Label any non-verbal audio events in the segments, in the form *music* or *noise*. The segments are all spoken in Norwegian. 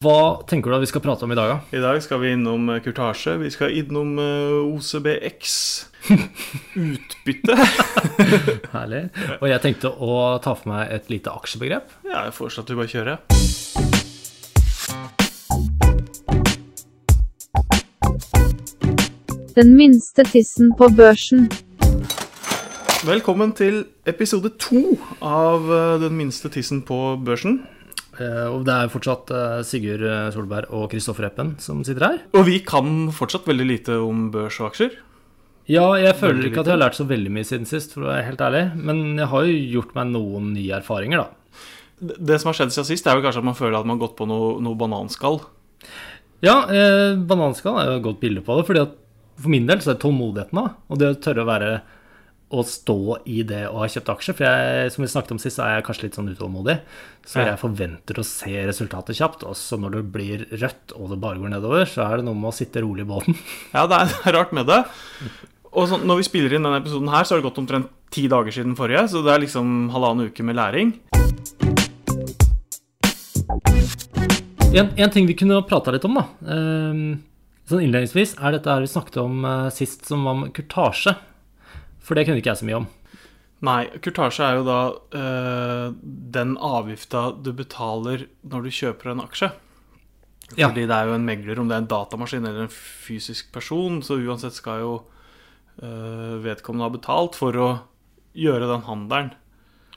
Hva tenker du at vi skal prate om i dag, da? I dag skal vi innom eh, kurtasje. Vi skal innom eh, OCBX. *laughs* Utbytte. *laughs* Herlig. Og jeg tenkte å ta for meg et lite aksjebegrep. Ja, jeg foreslår at du bare kjører. Den minste tissen på børsen. Velkommen til episode to av eh, Den minste tissen på børsen. Eh, Og det er fortsatt eh, Sigurd eh, Solberg og Kristoffer Eppen som sitter her. Og vi kan fortsatt veldig lite om børs og aksjer. Ja, jeg føler ikke at jeg har lært så veldig mye siden sist, for å være helt ærlig. Men jeg har jo gjort meg noen nye erfaringer, da. Det som har skjedd siden sist, er vel kanskje at man føler at man har gått på noe, noe bananskall. Ja, eh, bananskall er jo et godt bilde på det. fordi at for min del så er tålmodigheten, da. Og det å tørre å være å stå i det å ha kjøpt aksjer. For jeg, som vi snakket om sist, så er jeg kanskje litt sånn utålmodig. Så jeg forventer å se resultatet kjapt. Og så når det blir rødt og det bare går nedover, så er det noe med å sitte rolig i båten. *laughs* Ja, det er, rart med det. Og så, når vi spiller inn denne episoden her, så har det gått omtrent ti dager siden forrige, så det er liksom halvannen uke med læring. En, en ting vi kunne prata litt om, da. eh, sånn innledningsvis, er dette her vi snakket om eh, sist, som var med kurtasje. For det kunne ikke jeg så mye om. Nei, kurtasje er jo da øh, den avgifta du betaler når du kjøper en aksje. Ja. Fordi det er jo en megler, om det er en datamaskin eller en fysisk person, så uansett skal jo øh, vedkommende ha betalt for å gjøre den handelen.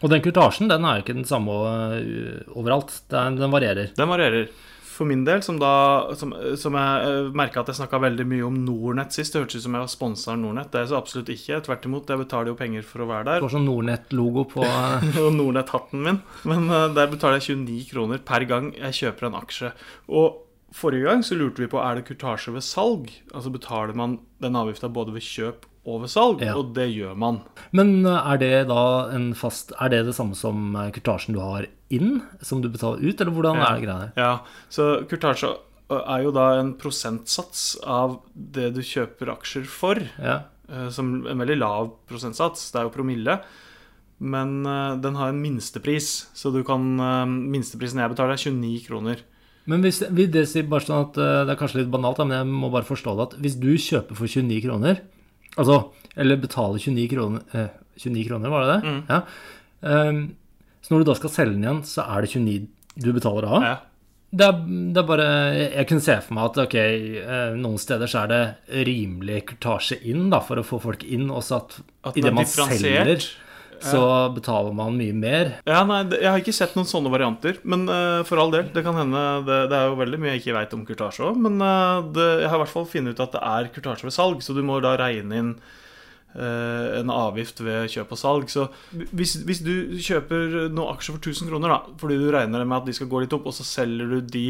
Og den kurtasjen den er jo ikke den samme eh, overalt. Den, den varierer. Den varierer. For min del, som, da, som, som jeg uh, merka at jeg snakka veldig mye om Nornett sist, det hørtes ut som jeg var sponsa av Nordnett. Det er så absolutt ikke. Tvert imot, jeg betaler jo penger for å være der. Du får sånn Nornett-logo på eh, *laughs* og Nornett-hatten min. Men eh, der betaler jeg 29 kroner per gang jeg kjøper en aksje. Og forrige gang så lurte vi på er det kurtasje ved salg. Altså betaler man den avgifta både ved kjøp og ved salg, Ja. og det gjør man. Men eh, er det da en fast Er det det samme som eh, kurtasjen du har inn, som du betaler ut, eller hvordan Ja. er det greia der? Ja, så kurtasje er jo da en prosentsats av det du kjøper aksjer for. Ja. Som en veldig lav prosentsats. Det er jo promille. Men den har en minstepris, så du kan Minsteprisen jeg betaler, er 29 kroner. Men hvis, vil det si bare sånn at eh, Det er kanskje litt banalt, men jeg må bare forstå det at hvis du kjøper for 29 kroner Altså, eller betaler 29 kroner eh, 29 kroner, var det det? Mm. Ja. Um, så når du da skal selge den igjen, så er det 29 du betaler av? Ja. Det er, det er bare Jeg kunne se for meg at ok, eh, noen steder så er det rimelig kurtasje inn da, for å få folk inn, og så at, At idet det man selger, så betaler man mye mer. Ja, nei, Jeg har ikke sett noen sånne varianter, men uh, for all del. Det kan hende Det, det er jo veldig mye jeg ikke veit om kurtasje òg, men uh, det, jeg har i hvert fall funnet ut at det er kurtasje ved salg, så du må da regne inn uh, en avgift ved kjøp og salg. Så hvis, hvis du kjøper noen aksjer for 1000 kroner, da, fordi du regner med at de skal gå litt opp, og så selger du de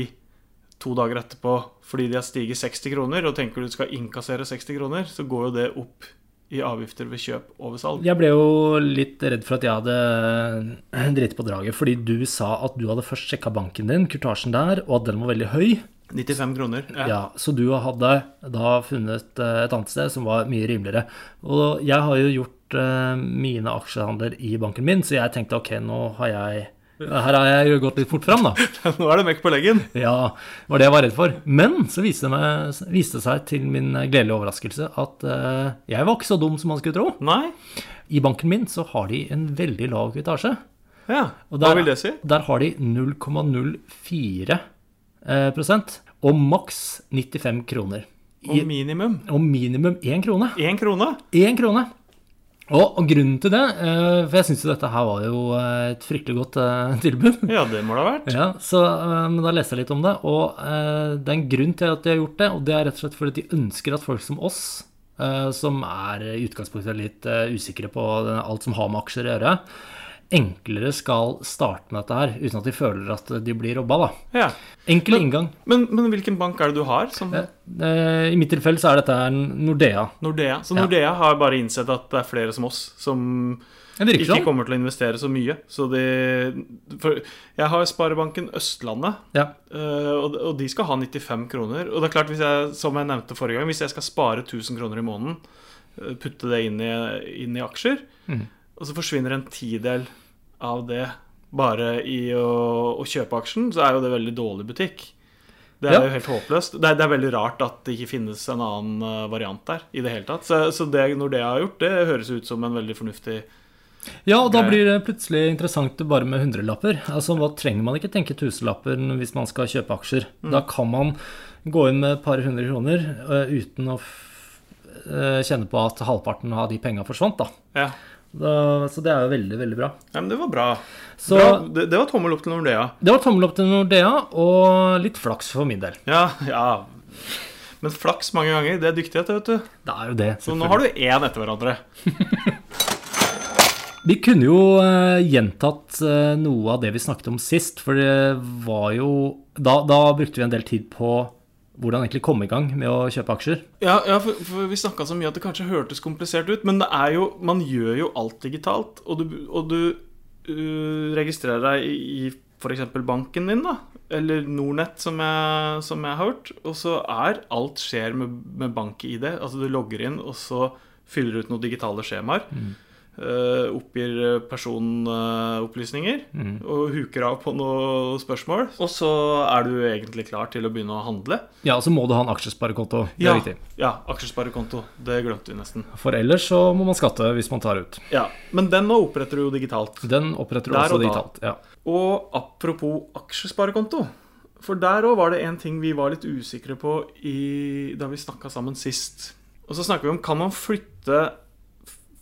to dager etterpå fordi de har stiget 60 kroner, og tenker du skal innkassere 60 kroner, så går jo det opp i avgifter ved kjøp og ved salg. Jeg ble jo litt redd for at jeg hadde *clears throat* dritt på draget, fordi du sa at du hadde først sjekka banken din, kurtasjen der, og at den var veldig høy. 95 kroner. Ja, Så du hadde da funnet eh, et annet sted som var mye rimeligere. Og jeg har jo gjort eh, mine aksjehandler i banken min, så jeg tenkte ok, nå har jeg her har jeg gått litt fort fram, da. *laughs* Nå er det mekk på leggen. Ja, det var det jeg var redd for. Men så viste det, seg til min gledelige overraskelse at uh, jeg var ikke så dum som man skulle tro. Nei. I banken min så har de en veldig lav kvitasje. Ja, Hva der- vil det si? Der har de 0,04 eh, og maks 95 kroner. Og minimum og minimum 1 krone. én krone. 1 krone. Og, og grunnen til det, eh, for jeg syns jo dette her var jo eh, et fryktelig godt eh, *laughs* tilbud. Ja, det må det ha vært. Ja, så men Da leste jeg litt om det, og det er en grunn til at de har gjort det. Og det er rett og slett fordi de ønsker at folk som oss, som er i utgangspunktet litt usikre på alt som har med aksjer å gjøre, enklere skal starte med dette her, uten at de føler at de blir robba. Ja. Enkel Men- inngang. Men, men hvilken bank er det du har? Som Eh, eh, I mitt tilfelle så er dette Nordea. Nordea. Så Ja. Har bare innsett at det er flere som oss som ikke sånn. kommer til å investere så mye. Så de jeg har Sparebanken Østlandet, Ja. eh, og de skal ha 95 kroner. Og det er klart, hvis jeg, som jeg nevnte forrige gang, hvis jeg skal spare 1000 kroner i måneden, putte det inn i, inn i aksjer, mm. og så forsvinner en tidel av det bare i å, å kjøpe aksjen, så er jo det veldig dårlig butikk. Det er Ja. jo helt håpløst. Det er, det er veldig rart at det ikke finnes en annen eh, variant der i det hele tatt. Så, så det Nordea har gjort, det høres ut som en veldig fornuftig Ja, og da blir det plutselig interessant bare med hundrelapper. Altså, hva trenger man ikke tenke tusenlapper hvis man skal kjøpe aksjer? Mm. Da kan man gå inn med et par hundre kroner uh, uten å øh, kjenne på at halvparten av de penga forsvant, da. Ja, da. Så det er jo veldig, veldig bra. ja men det var bra. Så bra. Det, det var tommel opp til Nordea. det var tommel opp til Nordea, og litt flaks for min del. Ja, ja. Men flaks mange ganger, det er dyktighet, vet du. Det er jo det. Så nå har du én etter hverandre. *laughs* Vi kunne jo eh, gjentatt eh, noe av det vi snakket om sist, for det var jo da, da brukte vi en del tid på hvordan egentlig komme i gang med å kjøpe aksjer. Ja, ja for, for vi snakka så mye at det kanskje hørtes komplisert ut, men det er jo Man gjør jo alt digitalt, og du, og du uh, registrerer deg i, i f.eks. banken din, da. Eller Nornett, som jeg, som jeg har hørt. Og så er alt skjer med, med bank-ID. Altså du logger inn, og så fyller du ut noen digitale skjemaer. eh, oppgir eh, personopplysninger og huker av på noen spørsmål. Og så er du egentlig klar til å begynne å handle. Ja, og så må du ha en aksjesparekonto. Det er Ja, riktig. ja aksjesparekonto. Det glemte vi nesten. For ellers så må man skatte hvis man tar ut. Ja, Men den nå oppretter du jo digitalt. Den oppretter du Der også og digitalt. Ja. Og apropos aksjesparekonto. For der òg var det en ting vi var litt usikre på i, da vi snakka sammen sist. Og så snakker vi om kan man flytte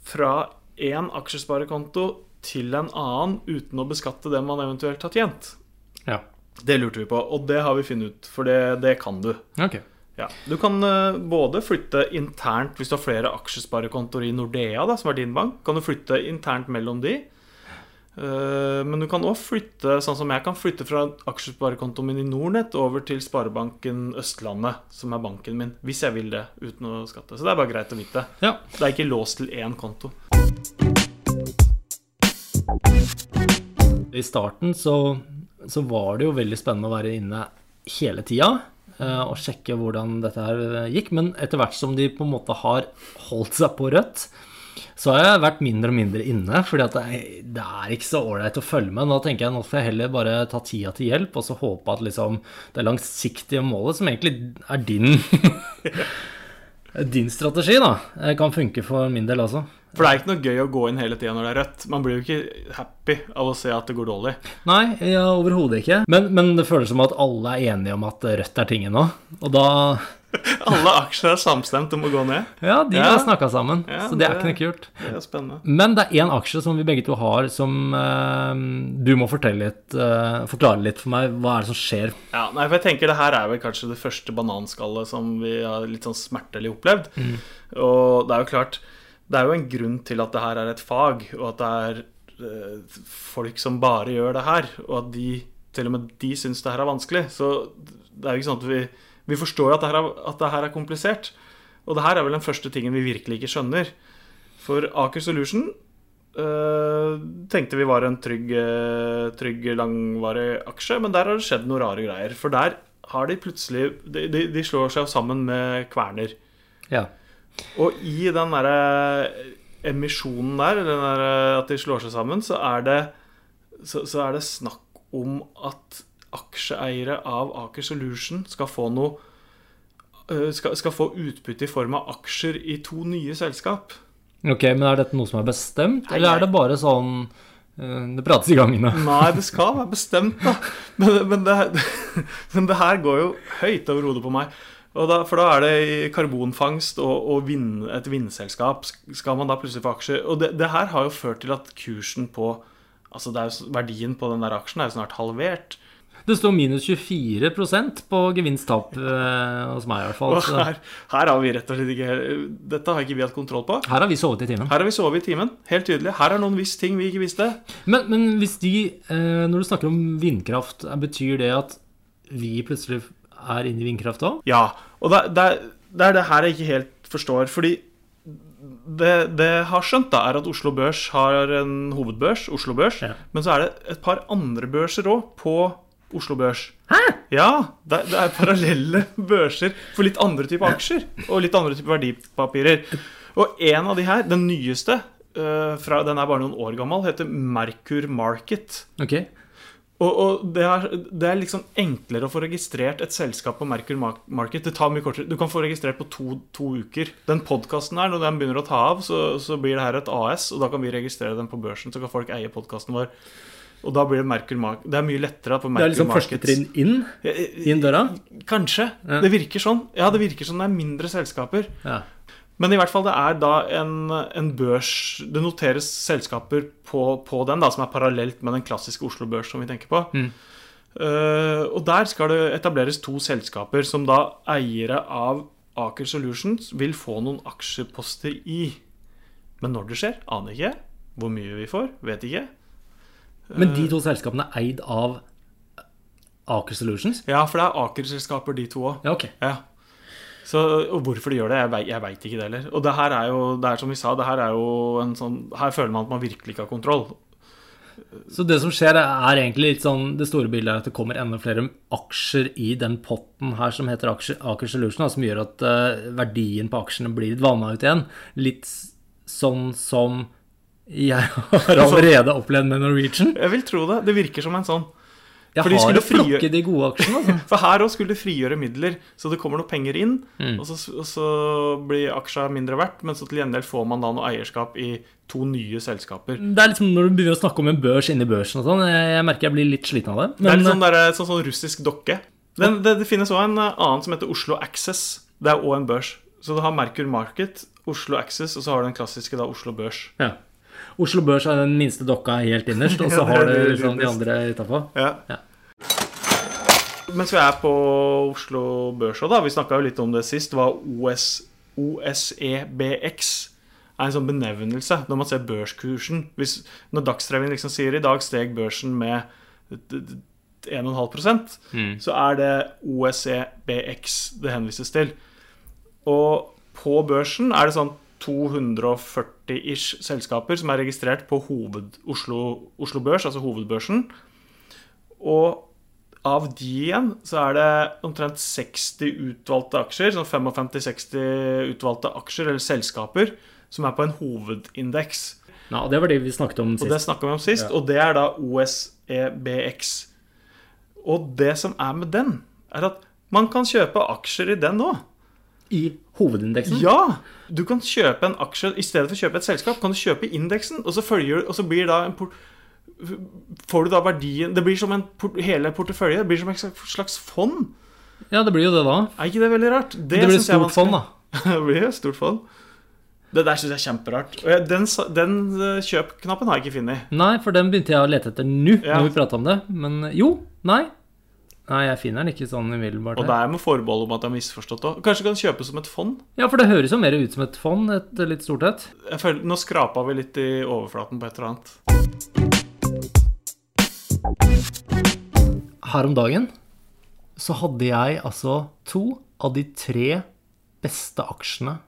fra én aksjesparekonto til en annen uten å beskatte det man eventuelt har tjent. ja. Det lurte vi på, og det har vi funnet ut, for det, det kan du. Okay. Ja. Du kan eh, både flytte internt hvis du har flere aksjesparekontoer i Nordea, da, som er din bank. Kan du flytte internt mellom de. Eh, men du kan òg flytte, sånn som jeg kan flytte fra aksjesparekontoen min i Nordnett over til Sparebanken Østlandet, som er banken min, hvis jeg vil det, uten å skatte. Så det er bare greit å vite. Ja. Det er ikke låst til én konto. I starten så, så var det jo veldig spennende å være inne hele tida eh, og sjekke hvordan dette her gikk. Men etter hvert som de på en måte har holdt seg på rødt, så har jeg vært mindre og mindre inne. fordi det er, det er ikke så ålreit å følge med. Nå tenker jeg nå får jeg heller bare ta tida til hjelp, og så håpe at liksom det langsiktige målet, som egentlig er din *laughs* Din strategi, da, eh, kan funke for min del også. For det er ikke noe gøy å gå inn hele tida når det er rødt. Man blir jo ikke happy av å se at det går dårlig. Nei, ja, overhodet ikke. Men, men det føles som at alle er enige om at rødt er tingen nå. Og da *laughs* Alle aksjer er samstemt om å gå ned. Ja, de Ja. har snakka sammen. Ja, så det er ikke noe kult. Det er spennende. Men det er én aksje som vi begge to har, som uh, du må fortelle litt, uh, forklare litt for meg. Hva er det som skjer? Ja, nei, for jeg tenker Det her er vel kanskje det første bananskallet som vi har litt sånn smertelig opplevd. Og det er jo klart Det er jo en grunn til at det her er et fag, og at det er eh, folk som bare gjør det her, og at de til og med de syns det her er vanskelig. Så det er jo ikke sånn at vi, vi forstår at det, er, at det her er komplisert. Og det her er vel den første tingen vi virkelig ikke skjønner. For Aker Solution øh, tenkte vi var en trygg, øh, trygg, langvarig aksje, men der har det skjedd noen rare greier. For der har de plutselig De, de, de slår seg sammen med Kverner. Ja. Og i den derre emisjonen der, den der, at de slår seg sammen, så er det så, så er det snakk om at aksjeeiere av Aker Solution skal få noe øh, skal, skal få utbytte i form av aksjer i to nye selskap. Ok, men er dette noe som er bestemt, Nei, eller er det bare sånn eh, Det prates i gangene. Nei, det skal være bestemt, da. Men, men, det, *laughs* men det her går jo høyt over hodet på meg. Og da, for da er det i karbonfangst og, og vind, et vindselskap. Skal man da plutselig få aksjer? Og det, det her har jo ført til at kursen på Altså jo, Verdien på den der aksjen er jo snart halvert. Det står minus 24% på gevinst-tap eh, hos meg, i hvert fall. Her, her har vi rett og slett ikke Dette har ikke vi hatt kontroll på. her har vi sovet i timen. Her har vi sovet i timen. Helt tydelig. Her er noen visst ting vi ikke visste. Men, men hvis de, eh, når du snakker om vindkraft, eh, betyr det at vi plutselig er inne i vindkraft òg? Ja, og det, det, er- det er det her jeg ikke helt forstår. Fordi det, det jeg har skjønt, da, er at Oslo Børs har en hovedbørs, Oslo Børs. Ja. Men så er det et par andre børser òg på Oslo Børs. Hæ? Ja, det, det er parallelle *laughs* børser for litt andre typer aksjer. Og litt andre typer verdipapirer. Og en av de her, den nyeste, uh, fra, den er bare noen år gammel, heter Merkur Market. Ok. Og, og det, er, det er liksom enklere å få registrert et selskap på Merkur Market. Det tar mye kortere. Du kan få registrert på to, to uker. Den podkasten her, når den begynner å ta av, så, så blir det her et AS, og da kan vi registrere den på børsen. Så kan folk eie podkasten vår. Og da blir det Merkur Market. Det er mye lettere på Merkur Market. Det er liksom første trinn inn, inn døra. Kanskje. Ja. Det virker sånn. Ja, det virker som det er mindre selskaper. Ja. Men i hvert fall det er da en, en børs Det noteres selskaper på, på den, da, som er parallelt med den klassiske Oslo Børs som vi tenker på. Mm. Uh, og der skal det etableres to selskaper som da eiere av Aker Solutions vil få noen aksjeposter i. Men når det skjer, aner ikke. Hvor mye vi får, vet ikke. Men de to selskapene er eid av Aker Solutions? Ja, for det er Aker-selskaper, de to òg. Ja, ok. Ja. Så, og hvorfor de gjør det, jeg, jeg veit ikke det heller. Og det her er jo, det er som vi sa, det her er jo en sånn Her føler man at man virkelig ikke har kontroll. Så det som skjer, er egentlig litt sånn Det store bildet er at det kommer enda flere aksjer i den potten her som heter aksjer, Aker Solution, som gjør at eh, verdien på aksjene blir litt vanna ut igjen. Litt sånn som jeg *laughs* har allerede opplevd med Norwegian. Jeg vil tro det. Det virker som en sånn. Jeg For de har plukket frigjøre- de gode aksjene, altså. *laughs* For her òg skulle de frigjøre midler, så det kommer noe penger inn. Mm. Og, så, og så blir aksja mindre verdt, men så til gjengjeld får man da noe eierskap i to nye selskaper. Det er liksom når du begynner å snakke om en børs inni børsen og sånn, jeg, jeg merker jeg blir litt sliten av det. det er litt sånn, der, sånn, sånn russisk dokke. Den, det, det finnes òg en eh, annen som heter Oslo Access. Det er òg en børs. Så du har Merkur Market, Oslo Access, og så har du den klassiske da Oslo Børs. ja. Oslo Børs er den minste dokka helt innerst, og *laughs* så har du liksom de andre utafor. Ja. Ja. Mens vi er på Oslo Børs òg, da. Vi snakka jo litt om det sist. Hva OS, OSEBX er en sånn benevnelse når man ser børskursen. Hvis, når Dagsrevyen liksom sier i dag steg børsen med d- d- 1,5 Mm. så er det OSEBX det henvises til. Og på børsen er det sånn 240-ish selskaper som er registrert på hoved, Oslo, Oslo Børs, altså hovedbørsen. Og av de igjen så er det omtrent 60 utvalgte aksjer, sånn 55-60 utvalgte aksjer eller selskaper, som er på en hovedindeks. Ja, det var det vi snakket om sist. Og det snakka vi om sist, Ja. og det er da OSEBX. Og det som er med den, er at man kan kjøpe aksjer i den òg. I hovedindeksen? Ja! Du kan kjøpe en aksje I stedet for å kjøpe et selskap, kan du kjøpe indeksen, og så følger Og så blir da en port Får du da verdien Det blir som en port hele portefølje. Det blir som et slags fond. Ja, det blir jo det da. Er ikke det veldig rart? Det, blir et stort fond, da. *laughs* det blir et stort fond. Det der syns jeg er kjemperart. Den, den eh, kjøpknappen har jeg ikke funnet. Nei, for den begynte jeg å lete etter nå, Ja. når vi prata om det. Men jo, nei. Nei, jeg finner den ikke sånn umiddelbart. Og det er med forbehold om at jeg har misforstått òg. Kanskje kan kjøpes som et fond? Ja, for det høres jo mer ut som et fond, et litt stort et. Jeg føler, Nå skrapa vi litt i overflaten på et eller annet. Her om dagen så hadde jeg altså to av de tre beste aksjene.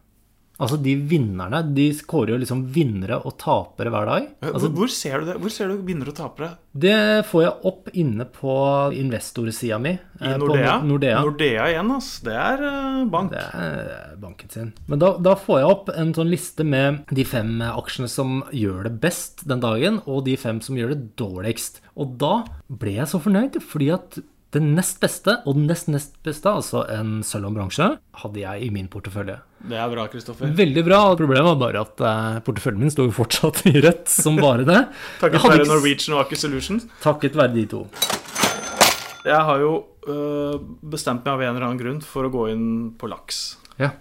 Altså de vinnerne. De kårer jo liksom vinnere og tapere hver dag. Altså, hvor, ser du det? Hvor ser du vinnere og tapere? det får jeg opp inne på investorsida mi. I Nordea? på Nordea? Nordea. Nordea igjen, ass. Det er eh, bank. Det er banken sin. Men da, da får jeg opp en sånn liste med de fem aksjene som gjør det best den dagen, og de fem som gjør det dårligst. Og da ble jeg så fornøyd, fordi at den nest beste og den nest nest beste, altså en sølv bransje, hadde jeg i min portefølje. Det er bra, Kristoffer. Veldig bra. Problemet var bare at eh, porteføljen min sto jo fortsatt i rødt som bare det. *laughs* Takket være Norwegian og Aker Solutions. Takket være de to. Jeg har jo øh, bestemt meg av en eller annen grunn for å gå inn på laks. Ja.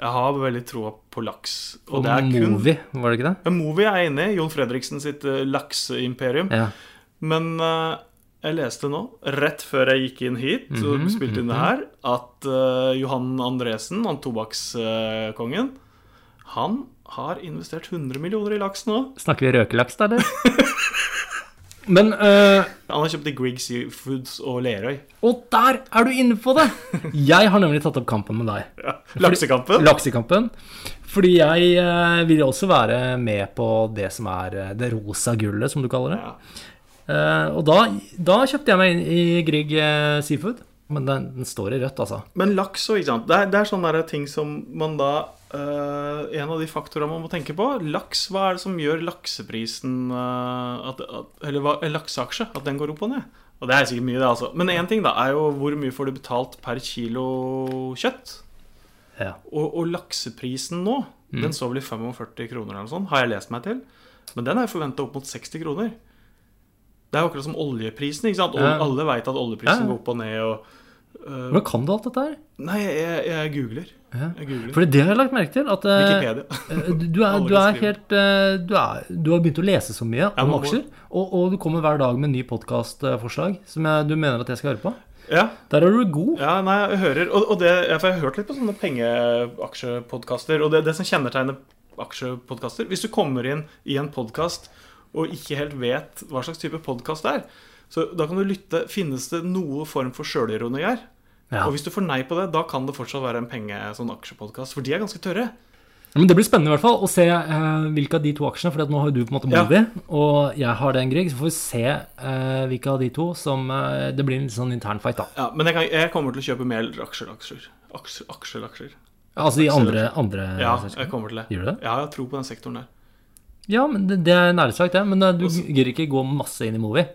Jeg har veldig troa på laks. Og, Og det er kun Movi, var det ikke det? Ja, Movi er jeg inne i. Jon Fredriksen sitt uh, lakseimperium. Ja. Men øh, jeg leste nå, rett før jeg gikk inn hit og Mhm, spilte inn det her, at uh, Johan Andresen, han tobakkskongen, han har investert 100 millioner i laks nå. Snakker vi røkelaks, da, eller? *laughs* Men uh, Han har kjøpt i Grieg Seafoods og Lerøy. Og der er du inne på det! Jeg har nemlig tatt opp kampen med deg. Ja. Laksekampen. Laksekampen. Fordi jeg eh, vil også være med på det som er det rosa gullet, som du kaller det. Ja. Eh, og da, da kjøpte jeg meg inn i Grieg eh, Seafood. Men den, den står i rødt, altså. Men laks og ikke sant Det er, det er sånne ting som man da uh, en av de faktorene man må tenke på. Laks, hva er det som gjør lakseprisen uh, at, at, Eller lakseaksje, at den går opp og ned? Og det er sikkert mye, det, altså. Men én ting da er jo hvor mye får du betalt per kilo kjøtt. Ja. Og, og lakseprisen nå, den så vel i 45 kroner eller noe sånt, har jeg lest meg til. Men den er forventa opp mot 60 kroner. Det er jo akkurat som oljeprisen. ikke sant? Ja. Alle veit at oljeprisen Ja. går opp og ned. og... øh, Hvordan kan du alt dette her? Nei, jeg, jeg googler. Ja. Jeg googler. Fordi det har jeg lagt merke til. At eh, eh, du, er, du er helt eh, du, er, du har begynt å lese så mye om aksjer. Og, og du kommer hver dag med en ny podkastforslag som jeg, du mener at jeg skal høre på. Ja, Der er du god. ja, nei, jeg hører Og, og det, jeg har hørt litt på sånne pengeaksjepodkaster. Og det, det som kjennetegner aksjepodkaster Hvis du kommer inn i en podkast og ikke helt vet hva slags type podkast det er, så da kan du lytte Finnes det noe form for sjølironi her? Ja. Og hvis du får nei på det, da kan det fortsatt være en penge, sånn aksjepodkast. For de er ganske tørre. Men det blir spennende i hvert fall å se eh, hvilke av de to aksjene, for nå har du på en måte Ja. Og jeg har den, Grieg. Så får vi se eh, hvilke av de to som eh, Det blir en litt sånn intern fight, da. Ja, Men jeg, kan, jeg kommer til å kjøpe mer aksjer-aksjer. Aksjer, aksjer, Ja, Altså de andre, andre Ja, jeg kommer til det. Gjør du det? Ja, jeg tror på den sektoren der. Ja, men det, det er sagt, det. Men eh, du gidder ikke gå masse inn i movie?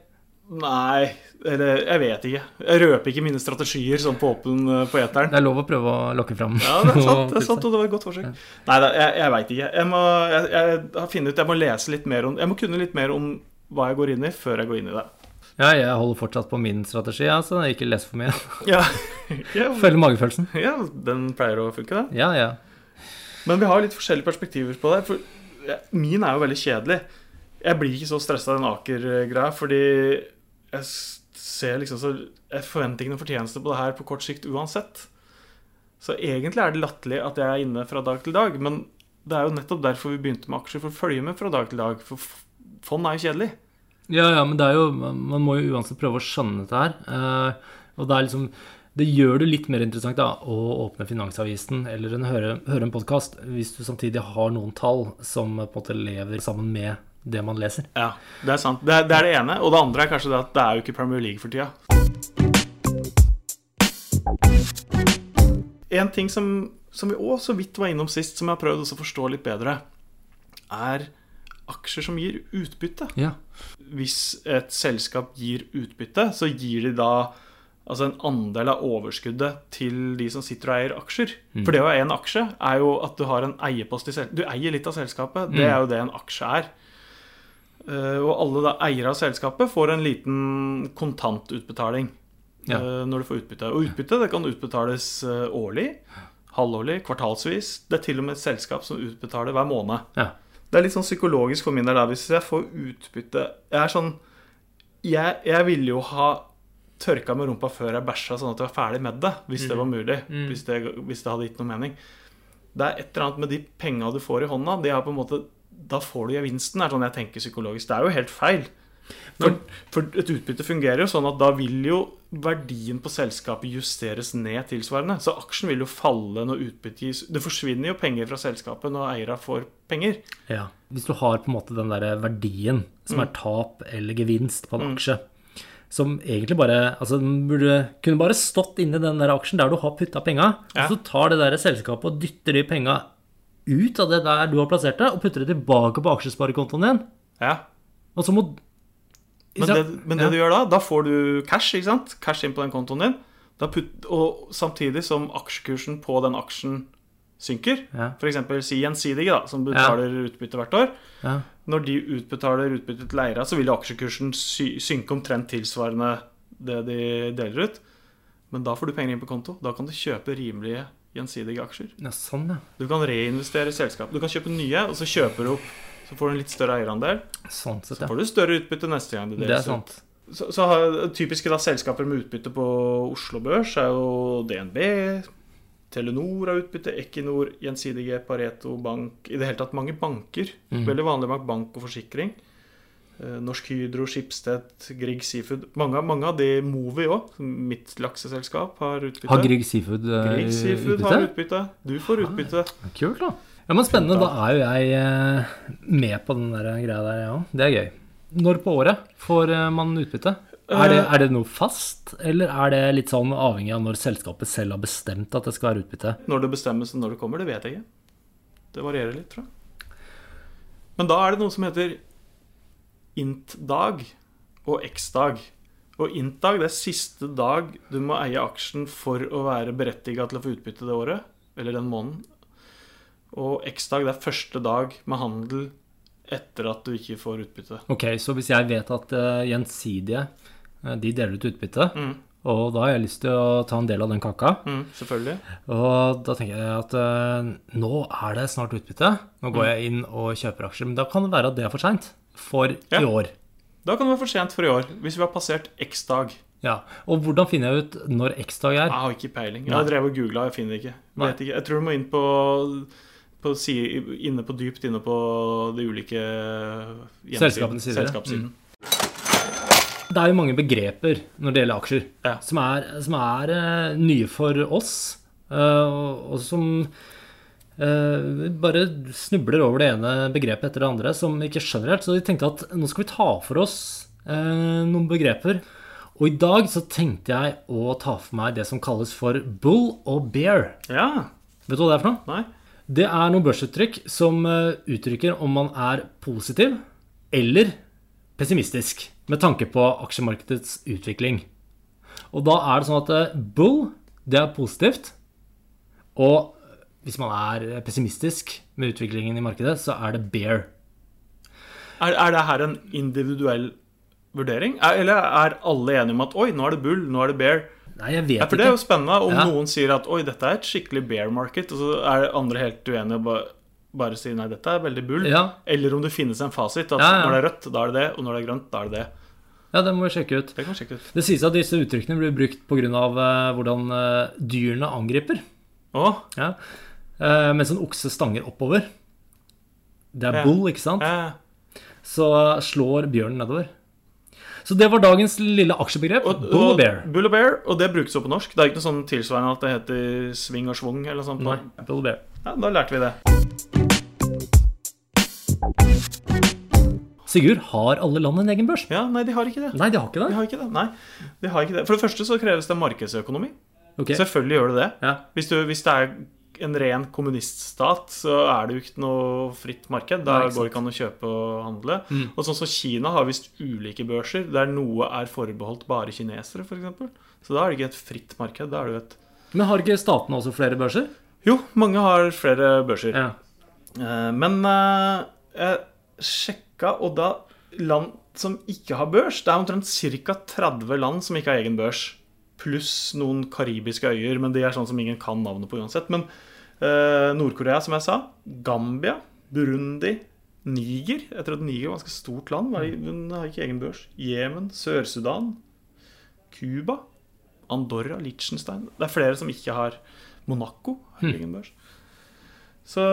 Nei, eller jeg vet ikke. Jeg røper ikke mine strategier sånn på åpen eh, på eteren. Det er lov å prøve å lokke fram. Ja, det er sant, *laughs* det er sant og det var et godt forsøk. Nei da, jeg, jeg veit ikke. Jeg må, jeg, jeg ut Jeg må lese litt mer om Jeg må kunne litt mer om hva jeg går inn i, før jeg går inn i det. Ja, jeg holder fortsatt på min strategi, altså. Ikke les for mye. *laughs* Ja, *laughs* ja, Følg magefølelsen. ja den pleier å funke, det. Ja, ja. Men vi har litt forskjellige perspektiver på det. For ja, min er jo veldig kjedelig. Jeg blir ikke så stressa av den Aker-greia, fordi jeg ser liksom så Jeg forventer ikke noen fortjeneste på det her på kort sikt uansett. Så egentlig er det latterlig at jeg er inne fra dag til dag, men det er jo nettopp derfor vi begynte med aksjer, for å følge med fra dag til dag. For fond er jo kjedelig. Ja, ja, men det er jo Man må jo uansett prøve å skjønne dette her. Eh, og det er liksom Det gjør det litt mer interessant da å åpne Finansavisen eller en, høre, høre en podkast hvis du samtidig har noen tall som på en måte lever sammen med det man leser. Ja, det er sant. Det er, det er det ene. Og det andre er kanskje det at det er jo ikke Premier League for tida. En ting som, som vi òg så vidt var innom sist, som jeg har prøvd å forstå litt bedre, er aksjer som gir utbytte. Ja. Hvis et selskap gir utbytte, så gir de da altså en andel av overskuddet til de som sitter og eier aksjer. For det å eie en aksje er jo at du har en eierpost i selskapet. Du eier litt av selskapet. Det er jo det en aksje er. Eh, og alle da eiere av selskapet får en liten kontantutbetaling Ja. eh, når du får utbytte. Og utbytte det kan utbetales eh, årlig, halvårlig, kvartalsvis. Det er til og med et selskap som utbetaler hver måned. ja. Det er litt sånn psykologisk for min del. Hvis jeg får utbytte Jeg er sånn Jeg, jeg ville jo ha tørka med rumpa før jeg bæsja, sånn at jeg var ferdig med det. Hvis det var mulig. Hvis, det, hvis det hadde gitt noe mening. Det er et eller annet med de penga du får i hånda. Det er på en måte Da får du gevinsten, er sånn jeg tenker psykologisk. Det er jo helt feil. For, for et utbytte fungerer jo sånn at da vil jo verdien på selskapet justeres ned tilsvarende. Så aksjen vil jo falle når utbyttet gis. Det forsvinner jo penger fra selskapet når eierne får penger. Ja. Hvis du har på en måte den der verdien som er tap eller gevinst på en aksje, som egentlig bare Altså den burde kunne bare stått inni den der aksjen der du har putta penga, Ja. og så tar det der selskapet og dytter de penga ut av det der du har plassert det, og putter det tilbake på aksjesparekontoen din. Ja, Og så må Men det, men det Ja. du gjør da, da får du cash, ikke sant? Cash inn på den kontoen din. Putt, og samtidig som aksjekursen på den aksjen synker, Ja. f.eks. si Gjensidige, da, som betaler utbytte hvert år. Ja. Når de utbetaler utbytte til eiere, så vil aksjekursen sy synke omtrent tilsvarende det de deler ut. Men da får du penger inn på konto. Da kan du kjøpe rimelige gjensidige aksjer. ja, sånn, ja. Du kan reinvestere i selskap. Du kan kjøpe nye, og så kjøper du opp. Så får du en litt større eierandel. Sånn sett, Så får du større utbytte neste gang det Det er ut. sant. Så, så har typiske da selskaper med utbytte på Oslo Børs er jo DNB, Telenor har utbytte, Equinor, Gjensidige, Pareto Bank I det hele tatt mange banker. Mm. Veldig vanlig bank, bank og forsikring. Eh, Norsk Hydro, Schibsted, Grieg Seafood. Mange, mange av de Movi òg, mitt lakseselskap, har utbytte. Har Grieg Seafood eh, Grieg Seafood utbytte? har utbytte. Du får utbytte. Kult, da. Ja, men Spennende. Da er jo jeg eh, med på den der greia der, ja. Det er gøy. Når på året får man utbytte? Er det, er det noe fast, eller er det litt sånn avhengig av når selskapet selv har bestemt at det skal være utbytte? Når det bestemmes og når det kommer, det vet jeg ikke. Det varierer litt, tror jeg. Men da er det noe som heter int-dag og x-dag. Og int-dag det er siste dag du må eie aksjen for å være berettiga til å få utbytte det året. Eller den måneden. Og x-dag det er første dag med handel etter at du ikke får utbytte. Ok, så hvis jeg vet at uh, Gjensidige eh, de deler ut utbytte, Mm. og da har jeg lyst til å ta en del av den kaka, Mm, selvfølgelig. og da tenker jeg at uh, nå er det snart utbytte, nå går jeg inn og kjøper aksjer, men da kan det være at det er for seint for Ja. i år. Da kan det være for sent for i år, hvis vi har passert x-dag. Ja, Og hvordan finner jeg ut når X-dag er? Jeg har ikke peiling. Jeg har drevet og googla, jeg finner ikke. Jeg, Vet ikke. Jeg tror du må inn på, på side, inne på dypt inne på de ulike hjemmesidene- Selskapenes sider. Mm. Det er jo mange begreper når det gjelder aksjer, Ja. som er, som er uh, nye for oss, uh, og, som eh, bare snubler over det ene begrepet etter det andre, som vi ikke skjønner helt. Så vi tenkte at nå skal vi ta for oss noen begreper. Og i dag så tenkte jeg å ta for meg det som kalles for bull og bear. Ja. Vet du hva det er for noe? Nei. Det er noen børsuttrykk som uttrykker om man er positiv eller pessimistisk med tanke på aksjemarkedets utvikling. Og da er det sånn at eh, bull, det er positivt. Og hvis man er pessimistisk med utviklingen i markedet, så er det bear. Er, er det her en individuell vurdering? Er, eller er alle enige om at oi, nå er det bull, nå er det bear? Nei, jeg vet Ja, for det er jo spennende om Ja. noen sier at oi, dette er et skikkelig bear market, og så er andre helt uenige og bare, bare si nei, dette er veldig bull. Ja, Eller om det finnes en fasit. At Ja, ja. når det er rødt, da er det det, og når det er grønt, da er det det. ja, det må vi sjekke ut. Det kan vi sjekke ut. Det sies at disse uttrykkene blir brukt pga. Uh, hvordan eh, dyrene angriper. Åh? Ja. Eh, mens en okse stanger oppover. Det er bull, ikke sant? eh. Så slår bjørnen nedover. Så det var dagens lille aksjebegrep. Og, bull og bear. Bull og bear, og det brukes jo på norsk. Det er ikke noe sånn tilsvarende at det heter sving og svung eller sånt. Nei, bull og bear. Ja, da lærte vi det. Sigurd, har alle land en egen børs? Ja, nei, de har ikke det. Nei, de har ikke De det. har ikke det. Nei, de har ikke det. For det første så kreves det markedsøkonomi. Okay. Selvfølgelig gjør det det. Ja. Hvis, du, hvis det er en ren kommuniststat, så er det jo ikke noe fritt marked. Da Nei, går det ikke an å kjøpe og handle. Mm. Og sånn som Kina har visst ulike børser, der noe er forbeholdt bare kinesere, f.eks. Så da er det ikke et fritt marked. Da er det jo et Men har ikke statene også flere børser? Jo, mange har flere børser. Ja. Eh, Men eh, jeg sjekka, og da land som ikke har børs Det er omtrent ca. 30 land som ikke har egen børs. Pluss noen karibiske øyer, men de er sånn som ingen kan navnet på uansett. Men eh, Nord-Korea, som jeg sa. Gambia. Burundi. Niger. Jeg tror at Niger er et ganske stort land. Men er- har ikke egen børs. Jemen. Sør-Sudan. Cuba. Andorra. Liechtenstein. Det er flere som ikke har Monaco har egen børs. Så,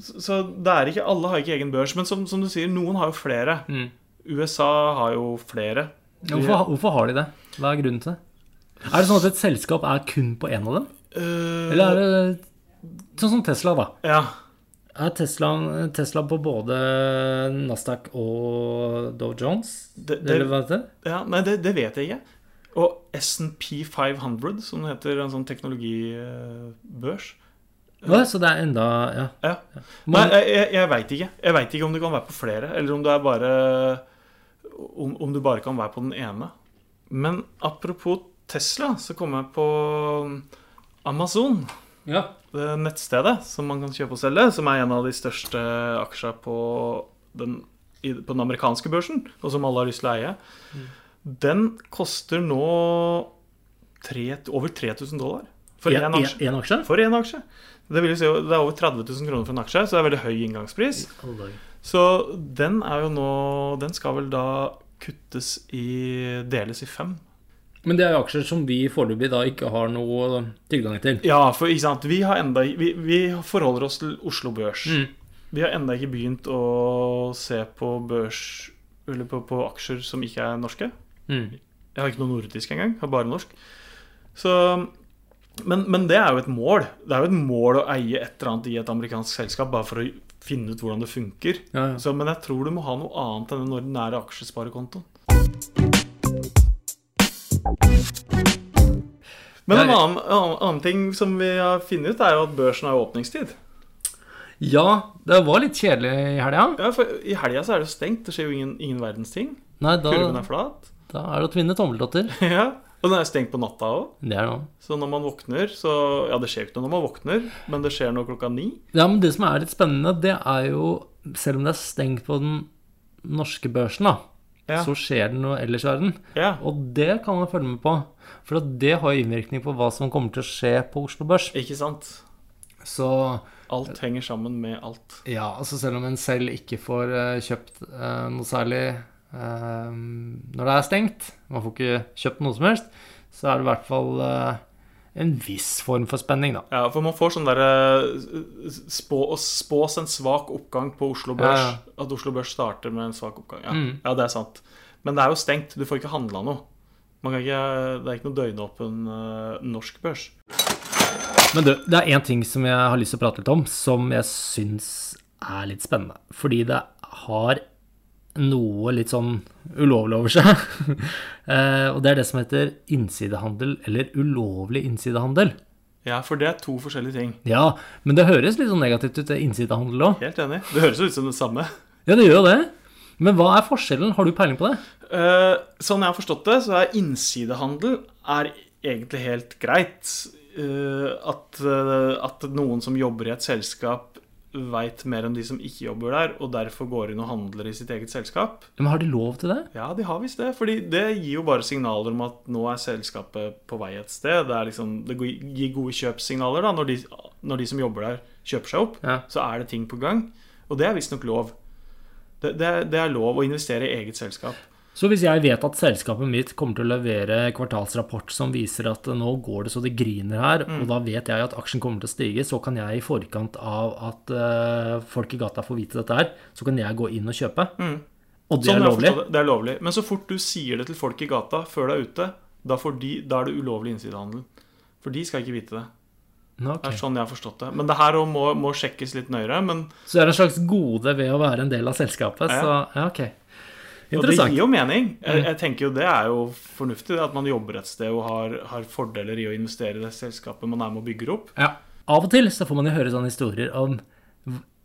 så det er ikke, alle har ikke egen børs. Men som, som du sier, noen har jo flere. Mm. USA har jo flere. Hvorfor, hvorfor har de det? Hva er grunnen til det? Er det sånn at et selskap er kun på én av dem? Uh, Eller er det sånn som Tesla, da? Ja. Er Tesla, Tesla på både Nasdaq og Dow Jones? Det, det, Eller hva heter det? ja nei, det, det vet jeg ikke. Og SNP 500, som det heter, en sånn teknologibørs. Hva, så det er enda Ja. Ja. Nei, jeg, jeg, veit ikke. Jeg veit ikke om du kan være på flere, eller om du bare om, om du bare kan være på den ene. Men apropos Tesla, så kom jeg på Amazon. ja. det nettstedet som man kan kjøpe og selge, som er en av de største aksjene på den, på den amerikanske børsen, og som alle har lyst til å eie, den koster nå tre, over 3000 dollar for én aksje. Aksje? For én aksje. Det, vil si, det er over 30 000 kroner for en aksje, så det er veldig høy inngangspris. Så den er jo nå Den skal vel da kuttes i Deles i fem. Men det er jo aksjer som vi foreløpig da ikke har noe tilgang til. Ja, for ikke sant, vi, har enda, vi, vi forholder oss til Oslo Børs. Mm. Vi har enda ikke begynt å se på børs Eller på, på aksjer som ikke er norske. Mm. Jeg har ikke noe nordisk engang. Jeg har bare norsk. Så, men, men det er jo et mål. Det er jo et mål å eie et eller annet i et amerikansk selskap bare for å finne ut hvordan det funker. Ja, ja. Så, men jeg tror du må ha noe annet enn den ordinære aksjesparekontoen. Men en annen, annen, annen ting som vi har funnet ut, er jo at børsen har åpningstid. Ja, det var litt kjedelig i helga. Ja, for I helga så er det jo stengt. Det skjer jo ingen, ingen verdens ting. Nei, da, Kurven er flat. da er det å tvinne tommeltotter. *laughs* ja. Og den er stengt på natta òg. Så når man våkner, så Ja, det skjer ikke noe når man våkner, men det skjer noe klokka ni. Ja, men det som er litt spennende, det er jo Selv om det er stengt på den norske børsen, da, Ja. så skjer det noe ellers i verden. Ja, Og det kan man følge med på. For det har jo innvirkning på hva som kommer til å skje på Oslo Børs. ikke sant? Så Alt henger sammen med alt. ja, altså selv om en selv ikke får eh, kjøpt eh, noe særlig når det er stengt, man får ikke kjøpt noe som helst, så er det i hvert fall eh, en viss form for spenning, da. Ja, for man får sånn derre spå, spås en svak oppgang på Oslo Børs. Ja, ja. At Oslo Børs starter med en svak oppgang. Ja. Mm. ja, det er sant. Men det er jo stengt. Du får ikke handla noe. Man kan ikke, det er ikke noe døgnåpen uh, norsk børs. Men du, det er én ting som jeg har lyst til å prate litt om, som jeg syns er litt spennende. Fordi det har noe litt sånn ulovlig over seg. *laughs* Eh, og det er det som heter innsidehandel, eller ulovlig innsidehandel. Ja, for det er to forskjellige ting. Ja, men det høres litt sånn negativt ut, det innsidehandel òg. Helt enig. Det høres ut som det samme. *laughs* Ja, det gjør jo det. Men hva er forskjellen? Har du peiling på det? Uh, sånn jeg har forstått det, så er innsidehandel er egentlig helt greit. Uh, at, uh, at noen som jobber i et selskap veit mer enn de som ikke jobber der, og derfor går inn og handler i sitt eget selskap. Men har de lov til det? Ja, de har visst det. fordi det gir jo bare signaler om at nå er selskapet på vei et sted. Det, liksom, det gir gode kjøpssignaler da, når de, når de som jobber der, kjøper seg opp. Ja. Så er det ting på gang. Og det er visstnok lov. Det, det, det er lov å investere i eget selskap. Så hvis jeg vet at selskapet mitt kommer til å levere kvartalsrapport som viser at nå går det så det griner her, og da vet jeg at aksjen kommer til å stige, så kan jeg i forkant av at uh, folk i gata får vite dette her, så kan jeg gå inn og kjøpe. Og det Sånn er lovlig. Det, det er lovlig. Men så fort du sier det til folk i gata før du er ute, da, de, da er det ulovlig innsidehandel. For de skal ikke vite det. Okay. Det er sånn jeg har forstått det. Men det her må, må sjekkes litt nøyere. Men, Så det er en slags gode ved å være en del av selskapet. Ja. Så ja, ok. Det gir jo mening. Jeg, Mm. jeg tenker jo Det er jo fornuftig at man jobber et sted og har, har fordeler i å investere i det selskapet man er med og bygger opp. Ja. Av og til så får man jo høre sånne historier om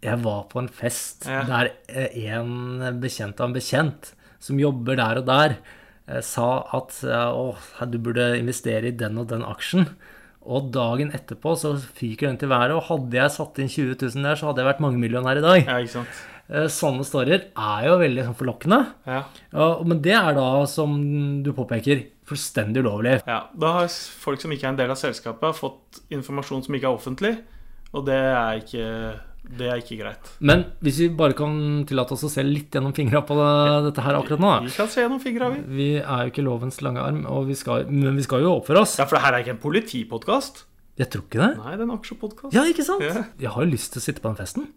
Jeg var på en fest Ja. der eh, en bekjent av en bekjent som jobber der og der, eh, sa at eh, å, du burde investere i den og den aksjen. Og dagen etterpå så fyker den til været, og hadde jeg satt inn 20 000 der, så hadde jeg vært mangemillionær i dag. Ja, ikke sant? Eh, Sånne storyer er jo veldig sånn forlokkende. Ja. Men det er da, som du påpeker, fullstendig ulovlig. ja. Da har folk som ikke er en del av selskapet, fått informasjon som ikke er offentlig. Og det er ikke, det er ikke greit. Men hvis vi bare kan tillate oss å se litt gjennom fingra på det, dette her akkurat nå Vi skal kan se gjennom fingra, vi. Vi er jo ikke lovens lange arm, og vi skal, men vi skal jo oppføre oss. Ja, for det her er ikke en politipodkast. Jeg tror ikke det. Nei, det er en aksjepodkast. Ja, ikke sant? Ja. Jeg har jo lyst til å sitte på den festen.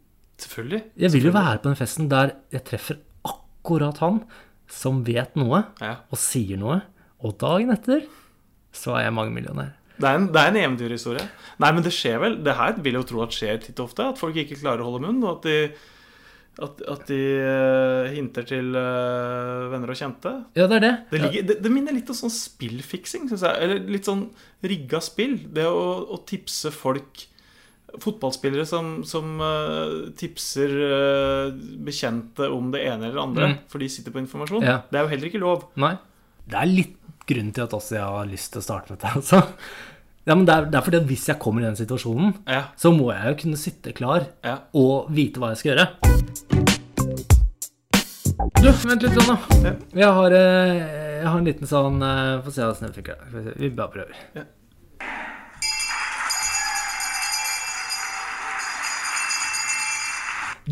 Selvfølgelig. Jeg vil jo være på den festen der jeg treffer akkurat han som vet noe, Ja. og sier noe, og dagen etter så er jeg mangemillionær. Det er, en, det er en eventyrhistorie. Nei, men det skjer vel. Det her vil jeg jo tro at skjer titt og ofte. At folk ikke klarer å holde munn, og at de, at, at de eh, hinter til eh, venner og kjente. Ja, det er det. Det, ligger, det, det minner litt om sånn spillfiksing, syns jeg. Eller litt sånn rigga spill. Det å, å tipse folk Fotballspillere som, som uh, tipser uh, bekjente om det ene eller det andre, Mm. for de sitter på informasjon. Ja. Det er jo heller ikke lov. Nei. Det er litt grunn til at også jeg har lyst til å starte med dette. Altså. Ja, men det er, det er fordi at hvis jeg kommer i den situasjonen, Ja, så må jeg jo kunne sitte klar ja. og vite hva jeg skal gjøre. Du, vent litt, sånn da. Ja. Jeg har, eh, jeg har en liten sånn Få se hvordan det funker. Vi bare prøver. Ja.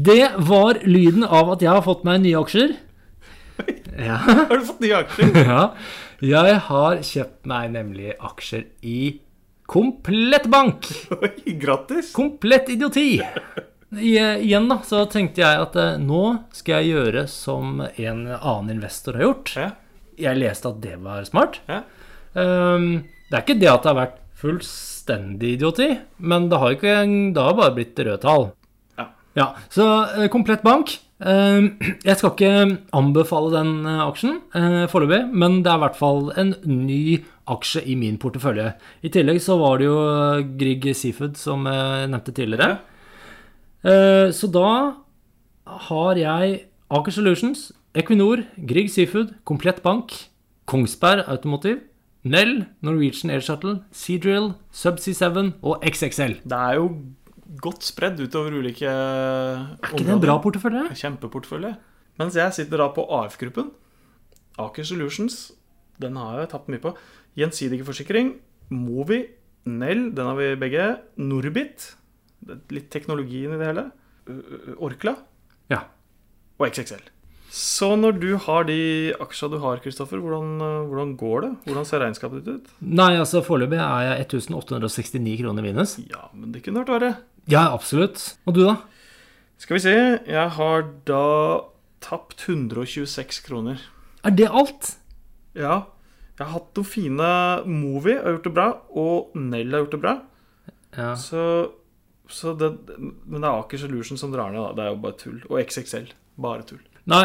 Det var lyden av at jeg har fått meg nye aksjer. Ja. *laughs* Har du fått nye aksjer? *laughs* ja. Jeg har kjøpt meg nemlig aksjer i Komplett Bank. Oi, grattis! Komplett idioti. I, igjen da, så tenkte jeg at eh, nå skal jeg gjøre som en annen investor har gjort. Ja, Jeg leste at det var smart. ja. Um, det er ikke det at det har vært fullstendig idioti, men det har, ikke, det har bare blitt røde tall. Ja. Så eh, Komplett Bank. Ehm, jeg skal ikke anbefale den eh, aksjen foreløpig, men det er i hvert fall en ny aksje i min portefølje. I tillegg så var det jo eh, Grieg Seafood, som jeg nevnte tidligere. Eh, Så da har jeg Aker Solutions, Equinor, Grieg Seafood, Komplett Bank, Kongsberg Automotive, Nell, Norwegian Air Shuttle, Seadrill, Subsea 7 og XXL. Det er jo godt spredd utover ulike områder. Er ikke det en bra portefølje? Kjempeportefølje. Mens jeg sitter da på AF-gruppen. Aker Solutions. Den har jeg tapt mye på. Gjensidige forsikring. Movi. Nell. Den har vi begge. Norbit. Litt teknologien i det hele. Orkla. Ja. Og XXL. Så når du har de aksja du har, Kristoffer, hvordan, hvordan går det? Hvordan ser regnskapet ditt ut? Nei, altså foreløpig er jeg 1869 kroner minus. Ja, men det kunne vært verre. Ja, absolutt. Og du, da? Skal vi se. Jeg har da tapt 126 kroner. Er det alt? Ja. Jeg har hatt noen fine Movi har gjort det bra, og Nell har gjort det bra. Ja. Så, så det, men det er Aker Solution som drar ned, da. Det er jo bare tull. Og XXL. Bare tull. Nei,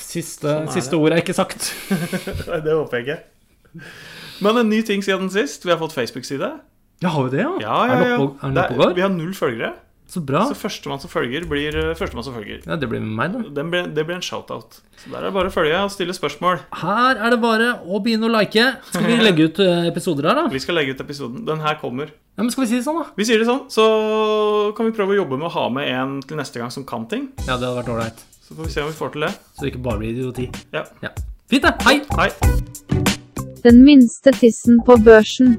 siste, Sånn er siste det. ord er ikke sagt. *laughs* Nei, det håper jeg ikke. Men en ny ting siden sist. Vi har fått Facebook-side. Ja, har vi det, ja? Ja, ja, Er den ja. oppe, er den Det oppe og går? vi har null følgere. Så bra. Så førstemann som følger, blir eh, førstemann som følger. Ja, det blir meg, da. Den ble, det blir en shout-out. Så der er det bare å følge og stille spørsmål. Her er det bare å begynne å like. Skal vi legge ut eh, episoder her, da? Vi skal legge ut episoden. Den her kommer. Ja, men skal vi si det sånn, da? Vi sier det sånn, så kan vi prøve å jobbe med å ha med en til neste gang som kan ting. Ja, det hadde vært ålreit. Så får vi se om vi får til det. Så det ikke bare blir idioti. Ja. Ja. Fint, det. Hei! Hei. Den minste tissen på børsen.